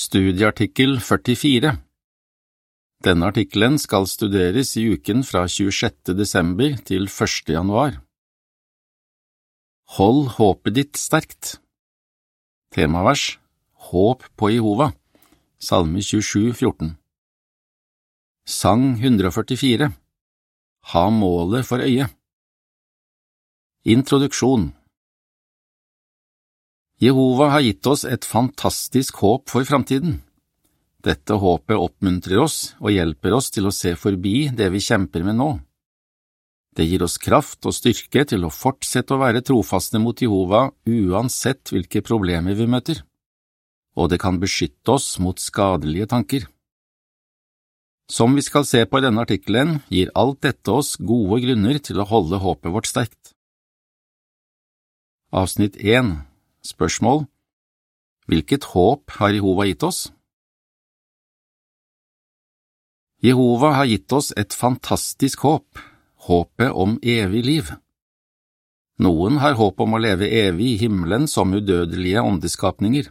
Studieartikkel 44 Denne artikkelen skal studeres i uken fra 26. desember til 1. januar. Hold håpet ditt sterkt Temavers Håp på Jehova Salme 27, 14 Sang 144 Ha målet for øye Introduksjon Jehova har gitt oss et fantastisk håp for framtiden. Dette håpet oppmuntrer oss og hjelper oss til å se forbi det vi kjemper med nå. Det gir oss kraft og styrke til å fortsette å være trofaste mot Jehova uansett hvilke problemer vi møter, og det kan beskytte oss mot skadelige tanker. Som vi skal se på i denne artikkelen, gir alt dette oss gode grunner til å holde håpet vårt sterkt. Avsnitt 1 Spørsmål Hvilket håp har Jehova gitt oss? Jehova har gitt oss et fantastisk håp, håpet om evig liv. Noen har håp om å leve evig i himmelen som udødelige åndeskapninger,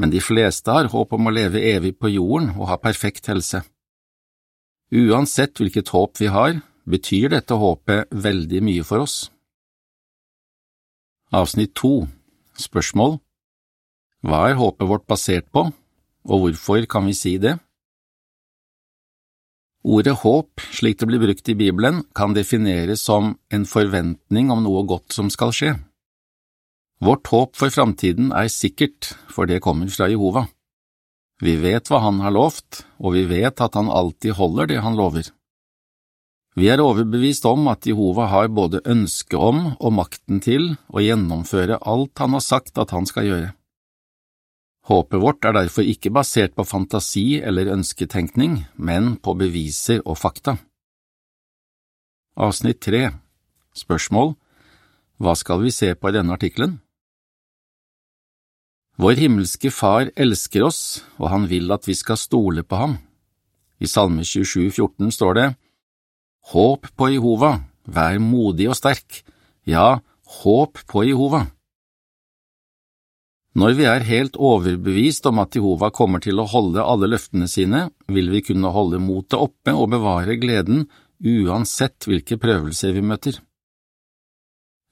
men de fleste har håp om å leve evig på jorden og ha perfekt helse. Uansett hvilket håp vi har, betyr dette håpet veldig mye for oss. Avsnitt 2 Spørsmål Hva er håpet vårt basert på, og hvorfor kan vi si det? Ordet håp, slik det blir brukt i Bibelen, kan defineres som en forventning om noe godt som skal skje. Vårt håp for framtiden er sikkert, for det kommer fra Jehova. Vi vet hva Han har lovt, og vi vet at Han alltid holder det Han lover. Vi er overbevist om at Jehova har både ønske om og makten til å gjennomføre alt han har sagt at han skal gjøre. Håpet vårt er derfor ikke basert på fantasi eller ønsketenkning, men på beviser og fakta. Avsnitt 3 Spørsmål Hva skal vi se på i denne artikkelen? Vår himmelske Far elsker oss, og han vil at vi skal stole på ham. I Salme 27, 14 står det Håp på Jehova, vær modig og sterk, ja, håp på Jehova. Når vi er helt overbevist om at Jehova kommer til å holde alle løftene sine, vil vi kunne holde motet oppe og bevare gleden uansett hvilke prøvelser vi møter.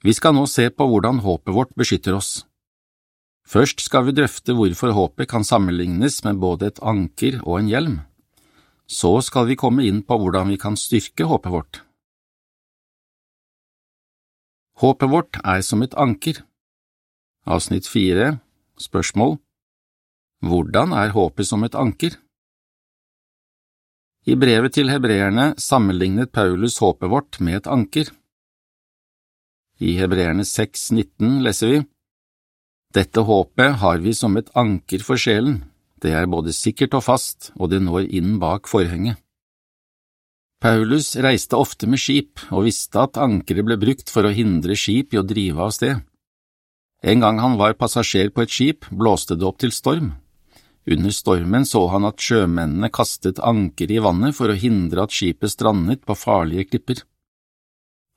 Vi skal nå se på hvordan håpet vårt beskytter oss. Først skal vi drøfte hvorfor håpet kan sammenlignes med både et anker og en hjelm. Så skal vi komme inn på hvordan vi kan styrke håpet vårt. Håpet vårt er som et anker. Avsnitt fire Spørsmål Hvordan er håpet som et anker? I brevet til hebreerne sammenlignet Paulus håpet vårt med et anker. I Hebreerne 6,19 leser vi Dette håpet har vi som et anker for sjelen, det er både sikkert og fast, og det når inn bak forhenget. Paulus reiste ofte med skip og visste at ankeret ble brukt for å hindre skip i å drive av sted. En gang han var passasjer på et skip, blåste det opp til storm. Under stormen så han at sjømennene kastet ankeret i vannet for å hindre at skipet strandet på farlige klipper.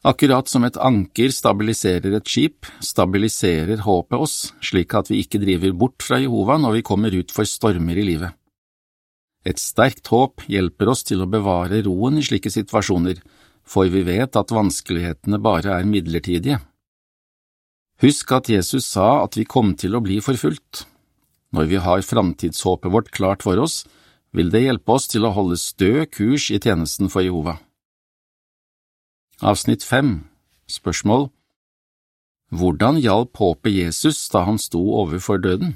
Akkurat som et anker stabiliserer et skip, stabiliserer håpet oss, slik at vi ikke driver bort fra Jehova når vi kommer ut for stormer i livet. Et sterkt håp hjelper oss til å bevare roen i slike situasjoner, for vi vet at vanskelighetene bare er midlertidige. Husk at Jesus sa at vi kom til å bli forfulgt. Når vi har framtidshåpet vårt klart for oss, vil det hjelpe oss til å holde stø kurs i tjenesten for Jehova. Avsnitt 5 Spørsmål Hvordan hjalp håpet Jesus da han sto overfor døden?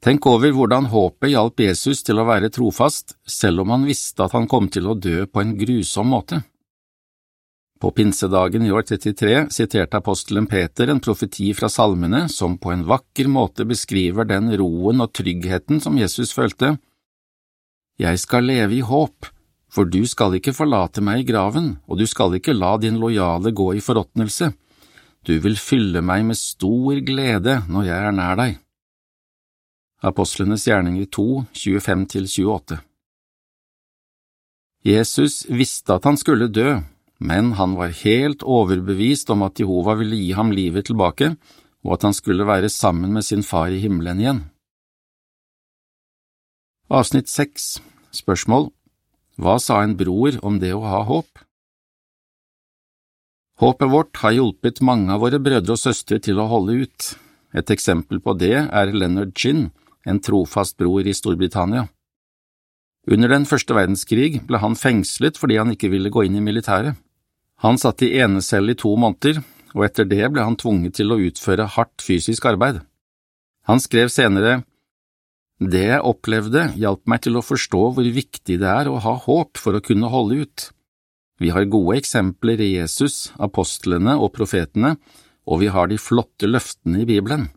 Tenk over hvordan håpet hjalp Jesus til å være trofast, selv om han visste at han kom til å dø på en grusom måte. På pinsedagen i år 33 siterte apostelen Peter en profeti fra salmene som på en vakker måte beskriver den roen og tryggheten som Jesus følte. Jeg skal leve i håp, for du skal ikke forlate meg i graven, og du skal ikke la din lojale gå i forråtnelse. Du vil fylle meg med stor glede når jeg er nær deg. Apostlenes gjerninger 2, 25–28 Jesus visste at han skulle dø, men han var helt overbevist om at Jehova ville gi ham livet tilbake, og at han skulle være sammen med sin far i himmelen igjen. Avsnitt seks Spørsmål Hva sa en bror om det å ha håp? Håpet vårt har hjulpet mange av våre brødre og søstre til å holde ut. Et eksempel på det er Leonard Chin, en trofast bror i Storbritannia. Under den første verdenskrig ble han fengslet fordi han ikke ville gå inn i militæret. Han satt i enecelle i to måneder, og etter det ble han tvunget til å utføre hardt fysisk arbeid. Han skrev senere det jeg opplevde, hjalp meg til å forstå hvor viktig det er å ha håp for å kunne holde ut. Vi har gode eksempler i Jesus, apostlene og profetene, og vi har de flotte løftene i Bibelen.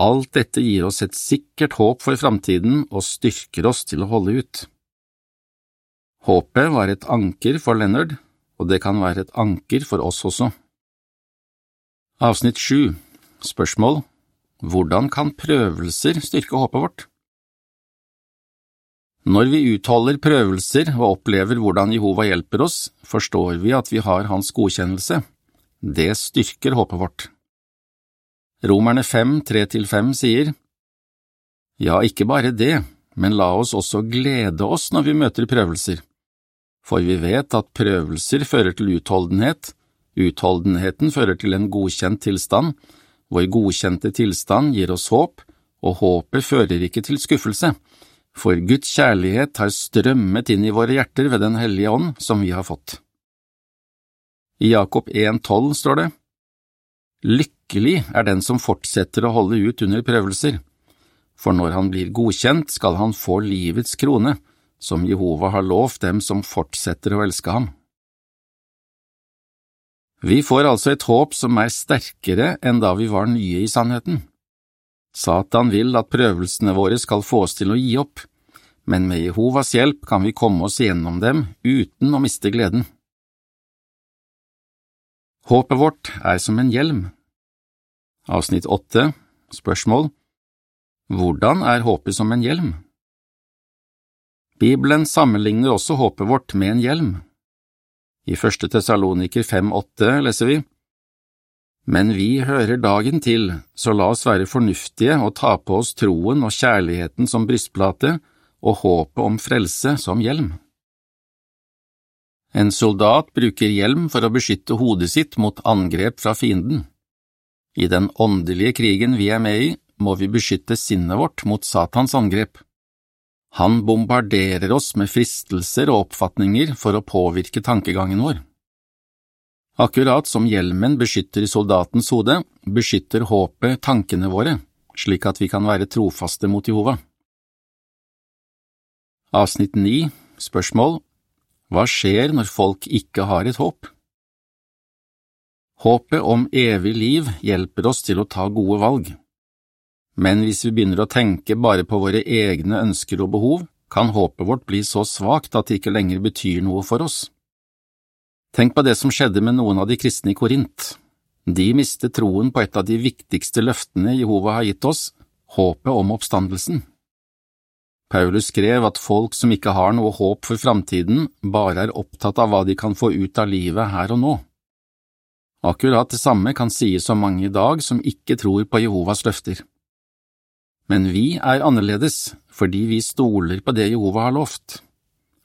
Alt dette gir oss et sikkert håp for framtiden og styrker oss til å holde ut. Håpet var et anker for Leonard, og det kan være et anker for oss også. Avsnitt sju Spørsmål Hvordan kan prøvelser styrke håpet vårt? Når vi utholder prøvelser og opplever hvordan Jehova hjelper oss, forstår vi at vi har Hans godkjennelse. Det styrker håpet vårt. Romerne 5, 3–5 sier, Ja, ikke bare det, men la oss også glede oss når vi møter prøvelser, for vi vet at prøvelser fører til utholdenhet, utholdenheten fører til en godkjent tilstand, vår godkjente tilstand gir oss håp, og håpet fører ikke til skuffelse for Guds kjærlighet har strømmet inn i våre hjerter ved Den hellige ånd som vi har fått. I Jakob 1,12 står det, Lykkelig er den som fortsetter å holde ut under prøvelser, for når han blir godkjent, skal han få livets krone, som Jehova har lovt dem som fortsetter å elske ham. Vi får altså et håp som er sterkere enn da vi var nye i sannheten. Satan vil at prøvelsene våre skal få oss til å gi opp, men med Jehovas hjelp kan vi komme oss gjennom dem uten å miste gleden. Håpet vårt er som en hjelm. Avsnitt åtte Spørsmål Hvordan er håpet som en hjelm? Bibelen sammenligner også håpet vårt med en hjelm. I første Tesaloniker 5,8 leser vi men vi hører dagen til, så la oss være fornuftige og ta på oss troen og kjærligheten som brystplate og håpet om frelse som hjelm. En soldat bruker hjelm for å beskytte hodet sitt mot angrep fra fienden. I den åndelige krigen vi er med i, må vi beskytte sinnet vårt mot Satans angrep. Han bombarderer oss med fristelser og oppfatninger for å påvirke tankegangen vår. Akkurat som hjelmen beskytter soldatens hode, beskytter håpet tankene våre, slik at vi kan være trofaste mot Jehova. Avsnitt 9 Spørsmål Hva skjer når folk ikke har et håp? Håpet om evig liv hjelper oss til å ta gode valg. Men hvis vi begynner å tenke bare på våre egne ønsker og behov, kan håpet vårt bli så svakt at det ikke lenger betyr noe for oss. Tenk på det som skjedde med noen av de kristne i Korint. De mistet troen på et av de viktigste løftene Jehova har gitt oss, håpet om oppstandelsen. Paulus skrev at folk som ikke har noe håp for framtiden, bare er opptatt av hva de kan få ut av livet her og nå. Akkurat det samme kan sies om mange i dag som ikke tror på Jehovas løfter. Men vi er annerledes fordi vi stoler på det Jehova har lovt.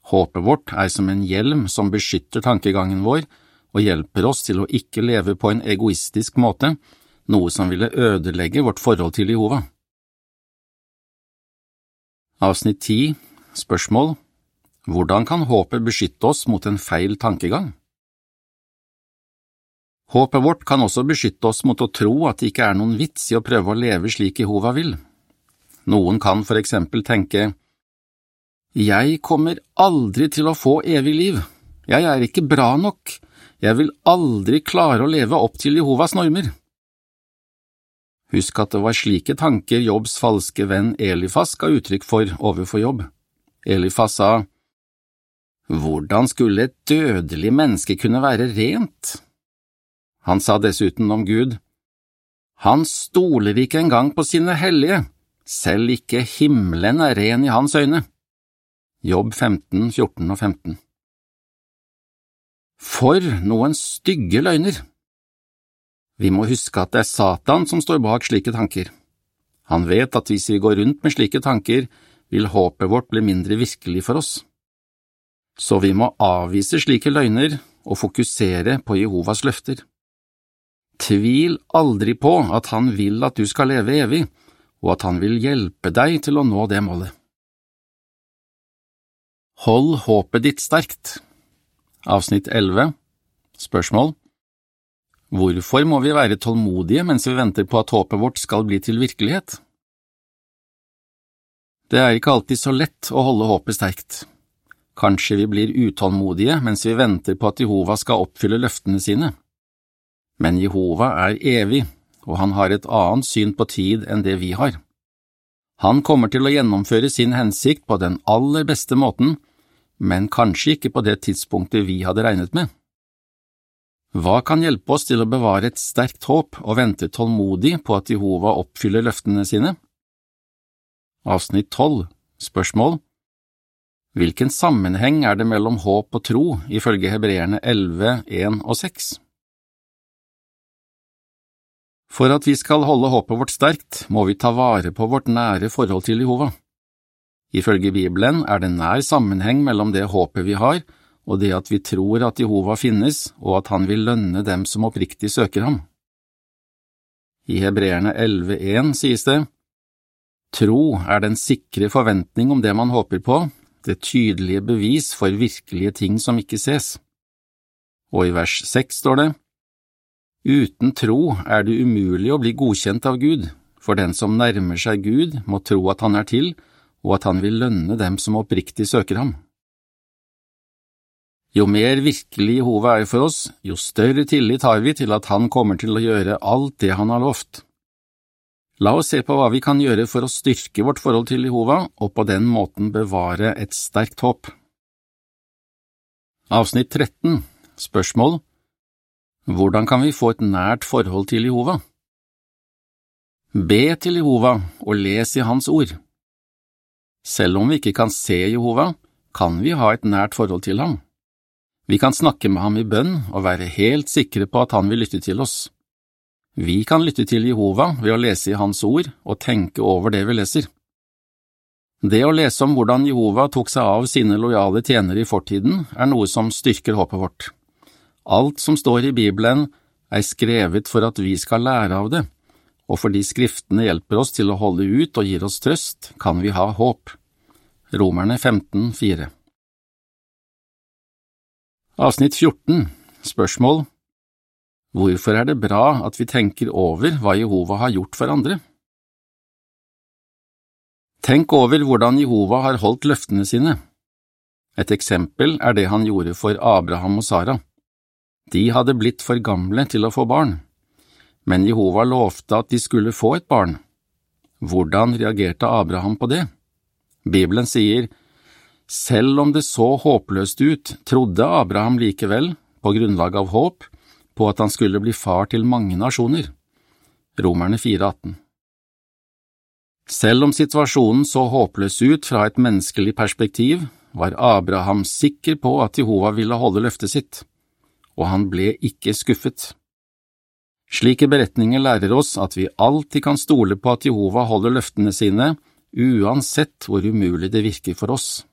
Håpet vårt er som en hjelm som beskytter tankegangen vår og hjelper oss til å ikke leve på en egoistisk måte, noe som ville ødelegge vårt forhold til Jehova. Avsnitt 10 Spørsmål Hvordan kan håpet beskytte oss mot en feil tankegang? Håpet vårt kan også beskytte oss mot å tro at det ikke er noen vits i å prøve å leve slik Jehova vil. Noen kan for eksempel tenke jeg kommer aldri til å få evig liv, jeg er ikke bra nok, jeg vil aldri klare å leve opp til Jehovas normer. Husk at det var slike tanker Jobbs falske venn Elifas ga uttrykk for overfor Jobb. Elifas sa, Hvordan skulle et dødelig menneske kunne være rent? Han sa dessuten om Gud, Han stoler ikke engang på sine hellige, selv ikke himmelen er ren i hans øyne. Jobb 15, 14 og 15 For noen stygge løgner! Vi må huske at det er Satan som står bak slike tanker. Han vet at hvis vi går rundt med slike tanker, vil håpet vårt bli mindre virkelig for oss. Så vi må avvise slike løgner og fokusere på Jehovas løfter. Tvil aldri på at han vil at du skal leve evig, og at han vil hjelpe deg til å nå det målet. Hold håpet ditt sterkt Avsnitt 11 Spørsmål Hvorfor må vi være tålmodige mens vi venter på at håpet vårt skal bli til virkelighet? Det er ikke alltid så lett å holde håpet sterkt. Kanskje vi blir utålmodige mens vi venter på at Jehova skal oppfylle løftene sine. Men Jehova er evig, og han har et annet syn på tid enn det vi har. Han kommer til å gjennomføre sin hensikt på den aller beste måten, men kanskje ikke på det tidspunktet vi hadde regnet med. Hva kan hjelpe oss til å bevare et sterkt håp og vente tålmodig på at Jehova oppfyller løftene sine? Avsnitt 12 Spørsmål Hvilken sammenheng er det mellom håp og tro, ifølge hebreerne 11, 1 og 6? For at vi skal holde håpet vårt sterkt, må vi ta vare på vårt nære forhold til Jehova. Ifølge Bibelen er det nær sammenheng mellom det håpet vi har, og det at vi tror at Jehova finnes, og at han vil lønne dem som oppriktig søker ham. I Hebreerne 11,1 sies det, Tro er den sikre forventning om det man håper på, det tydelige bevis for virkelige ting som ikke ses. Og i vers 6 står det, Uten tro er det umulig å bli godkjent av Gud, for den som nærmer seg Gud må tro at han er til, og at han vil lønne dem som oppriktig søker ham. Jo mer virkelig Jehova er for oss, jo større tillit har vi til at han kommer til å gjøre alt det han har lovt. La oss se på hva vi kan gjøre for å styrke vårt forhold til Jehova og på den måten bevare et sterkt håp. Avsnitt 13 Spørsmål Hvordan kan vi få et nært forhold til Jehova? Be til Jehova og les i Hans ord. Selv om vi ikke kan se Jehova, kan vi ha et nært forhold til ham. Vi kan snakke med ham i bønn og være helt sikre på at han vil lytte til oss. Vi kan lytte til Jehova ved å lese i Hans ord og tenke over det vi leser. Det å lese om hvordan Jehova tok seg av sine lojale tjenere i fortiden, er noe som styrker håpet vårt. Alt som står i Bibelen, er skrevet for at vi skal lære av det, og fordi Skriftene hjelper oss til å holde ut og gir oss trøst, kan vi ha håp. Romerne 15, 4 Avsnitt 14 Spørsmål Hvorfor er det bra at vi tenker over hva Jehova har gjort for andre? Tenk over hvordan Jehova har holdt løftene sine. Et eksempel er det han gjorde for Abraham og Sara. De hadde blitt for gamle til å få barn, men Jehova lovte at de skulle få et barn. Hvordan reagerte Abraham på det? Bibelen sier, selv om det så håpløst ut, trodde Abraham likevel, på grunnlag av håp, på at han skulle bli far til mange nasjoner. Romerne 4,18 Selv om situasjonen så håpløs ut fra et menneskelig perspektiv, var Abraham sikker på at Jehova ville holde løftet sitt, og han ble ikke skuffet. Slike beretninger lærer oss at vi alltid kan stole på at Jehova holder løftene sine, uansett hvor umulig det virker for oss.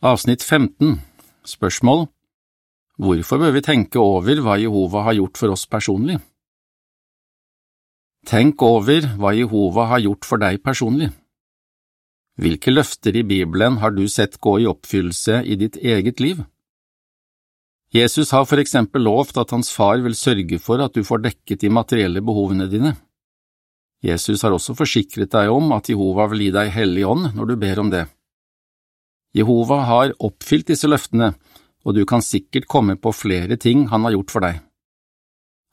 Avsnitt 15 Spørsmål Hvorfor bør vi tenke over hva Jehova har gjort for oss personlig? Tenk over hva Jehova har gjort for deg personlig. Hvilke løfter i Bibelen har du sett gå i oppfyllelse i ditt eget liv? Jesus har for eksempel lovt at hans far vil sørge for at du får dekket de materielle behovene dine. Jesus har også forsikret deg om at Jehova vil gi deg Hellig ånd når du ber om det. Jehova har oppfylt disse løftene, og du kan sikkert komme på flere ting han har gjort for deg.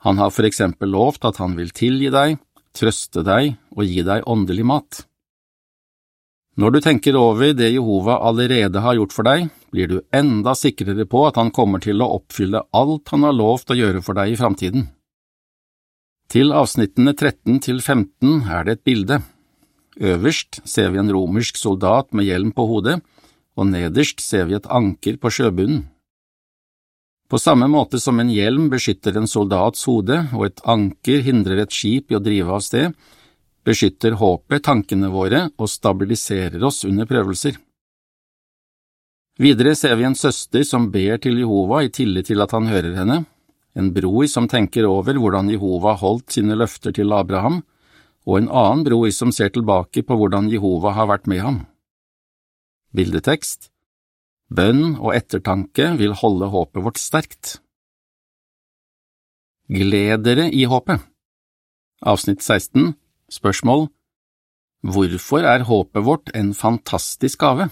Han har for eksempel lovt at han vil tilgi deg, trøste deg og gi deg åndelig mat. Når du tenker over det Jehova allerede har gjort for deg, blir du enda sikrere på at han kommer til å oppfylle alt han har lovt å gjøre for deg i framtiden. Til avsnittene 13 til 15 er det et bilde. Øverst ser vi en romersk soldat med hjelm på hodet, og nederst ser vi et anker på sjøbunnen. På samme måte som en hjelm beskytter en soldats hode og et anker hindrer et skip i å drive av sted, beskytter håpet tankene våre og stabiliserer oss under prøvelser. Videre ser vi en søster som ber til Jehova i tillit til at han hører henne, en bror som tenker over hvordan Jehova holdt sine løfter til Abraham, og en annen bror som ser tilbake på hvordan Jehova har vært med ham. Bildetekst Bønn og ettertanke vil holde håpet vårt sterkt. Gled dere i håpet. Avsnitt 16 Spørsmål Hvorfor er håpet vårt en fantastisk gave?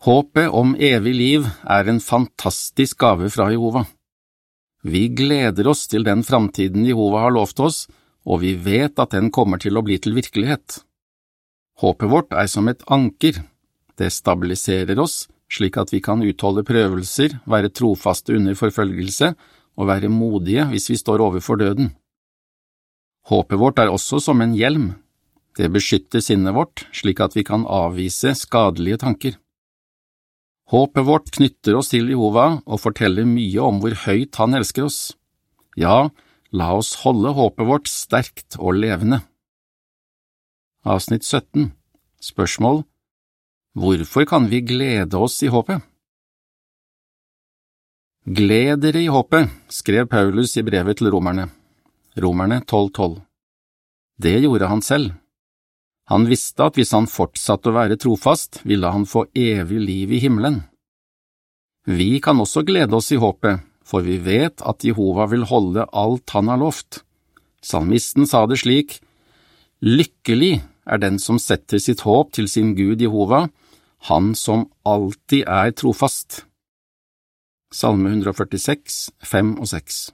Håpet om evig liv er en fantastisk gave fra Jehova. Vi gleder oss til den framtiden Jehova har lovt oss, og vi vet at den kommer til å bli til virkelighet. Håpet vårt er som et anker, det stabiliserer oss slik at vi kan utholde prøvelser, være trofaste under forfølgelse og være modige hvis vi står overfor døden. Håpet vårt er også som en hjelm, det beskytter sinnet vårt slik at vi kan avvise skadelige tanker. Håpet vårt knytter oss til Jehova og forteller mye om hvor høyt han elsker oss. Ja, La oss holde håpet vårt sterkt og levende. Avsnitt 17 Spørsmål Hvorfor kan vi glede oss i håpet? Gled dere i håpet, skrev Paulus i brevet til romerne. Romerne 12.12. Det gjorde han selv. Han visste at hvis han fortsatte å være trofast, ville han få evig liv i himmelen. Vi kan også glede oss i håpet, for vi vet at Jehova vil holde alt han har lovt. Salmisten sa det slik, Lykkelig er den som setter sitt håp til sin Gud Jehova, han som alltid er trofast. Salme 146, 5 og 6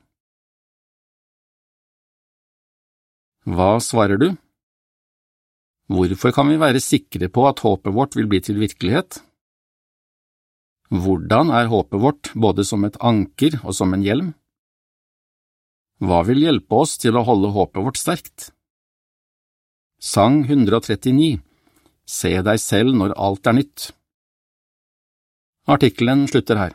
Hva svarer du? Hvorfor kan vi være sikre på at håpet vårt vil bli til virkelighet? Hvordan er håpet vårt både som et anker og som en hjelm? Hva vil hjelpe oss til å holde håpet vårt sterkt? Sang 139 Se deg selv når alt er nytt Artikkelen slutter her.